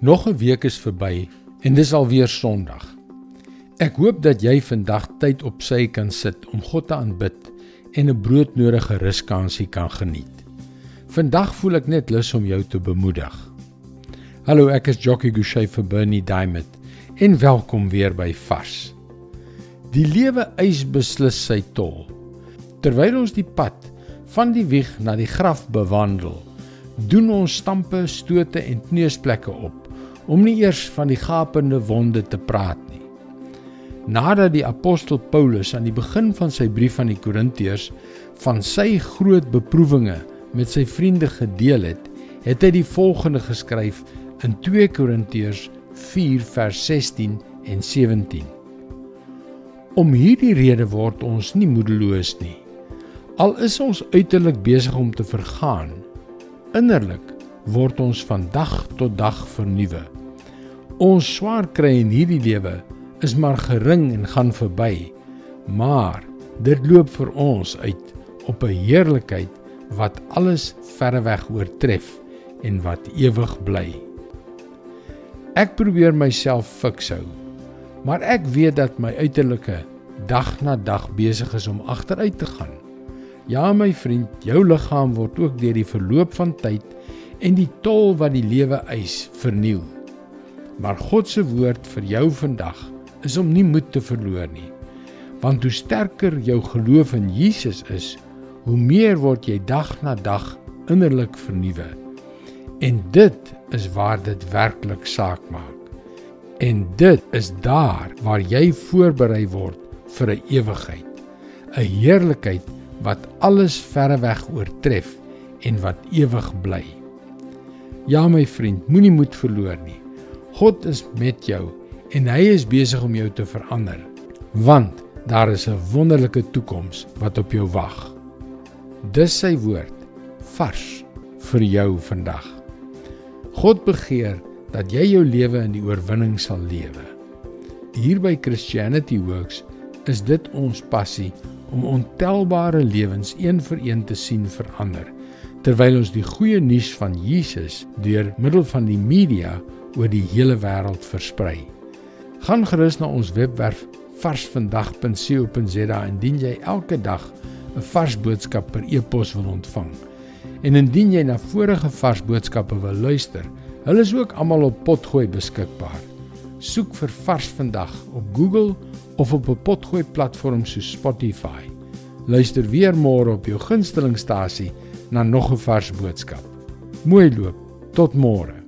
Nog 'n week is verby en dis alweer Sondag. Ek hoop dat jy vandag tyd op sy kan sit om God te aanbid en 'n broodnodige ruskansie kan geniet. Vandag voel ek net lus om jou te bemoedig. Hallo, ek is Jockey Gouchee vir Bernie Diamond en welkom weer by Vars. Die lewe eis beslis sy tol. Terwyl ons die pad van die wieg na die graf bewandel, doen ons stampe, stote en kneusplekke op om nie eers van die gapende wonde te praat nie. Nadat die apostel Paulus aan die begin van sy brief aan die Korintiërs van sy groot beproewinge met sy vriende gedeel het, het hy die volgende geskryf in 2 Korintiërs 4 vers 16 en 17. Om hierdie rede word ons nie moedeloos nie. Al is ons uiterlik besig om te vergaan, innerlik word ons van dag tot dag vernuwe. Ons swaar kry in hierdie lewe is maar gering en gaan verby, maar dit loop vir ons uit op 'n heerlikheid wat alles verreweg oortref en wat ewig bly. Ek probeer myself fikshou, maar ek weet dat my uiterlike dag na dag besig is om agteruit te gaan. Ja my vriend, jou liggaam word ook deur die verloop van tyd en die tol wat die lewe eis verniel. Maar God se woord vir jou vandag is om nie moed te verloor nie. Want hoe sterker jou geloof in Jesus is, hoe meer word jy dag na dag innerlik vernuwe. En dit is waar dit werklik saak maak. En dit is daar waar jy voorberei word vir 'n ewigheid, 'n heerlikheid wat alles verreweg oortref en wat ewig bly. Ja my vriend, moenie moed verloor nie. God is met jou en hy is besig om jou te verander. Want daar is 'n wonderlike toekoms wat op jou wag. Dis sy woord vars vir jou vandag. God begeer dat jy jou lewe in die oorwinning sal lewe. Hier by Christianity Works is dit ons passie om ontelbare lewens een vir een te sien verander terwyl ons die goeie nuus van Jesus deur middel van die media oor die hele wêreld versprei. Gaan gerus na ons webwerf varsvandag.co.za indien jy elke dag 'n vars boodskap per e-pos wil ontvang. En indien jy na vorige vars boodskappe wil luister, hulle is ook almal op Potgooi beskikbaar. Soek vir Vars Vandag op Google of op 'n Potgooi platform soos Spotify. Luister weer môre op jou gunstelingstasie na nog 'n vars boodskap. Mooi loop. Tot môre.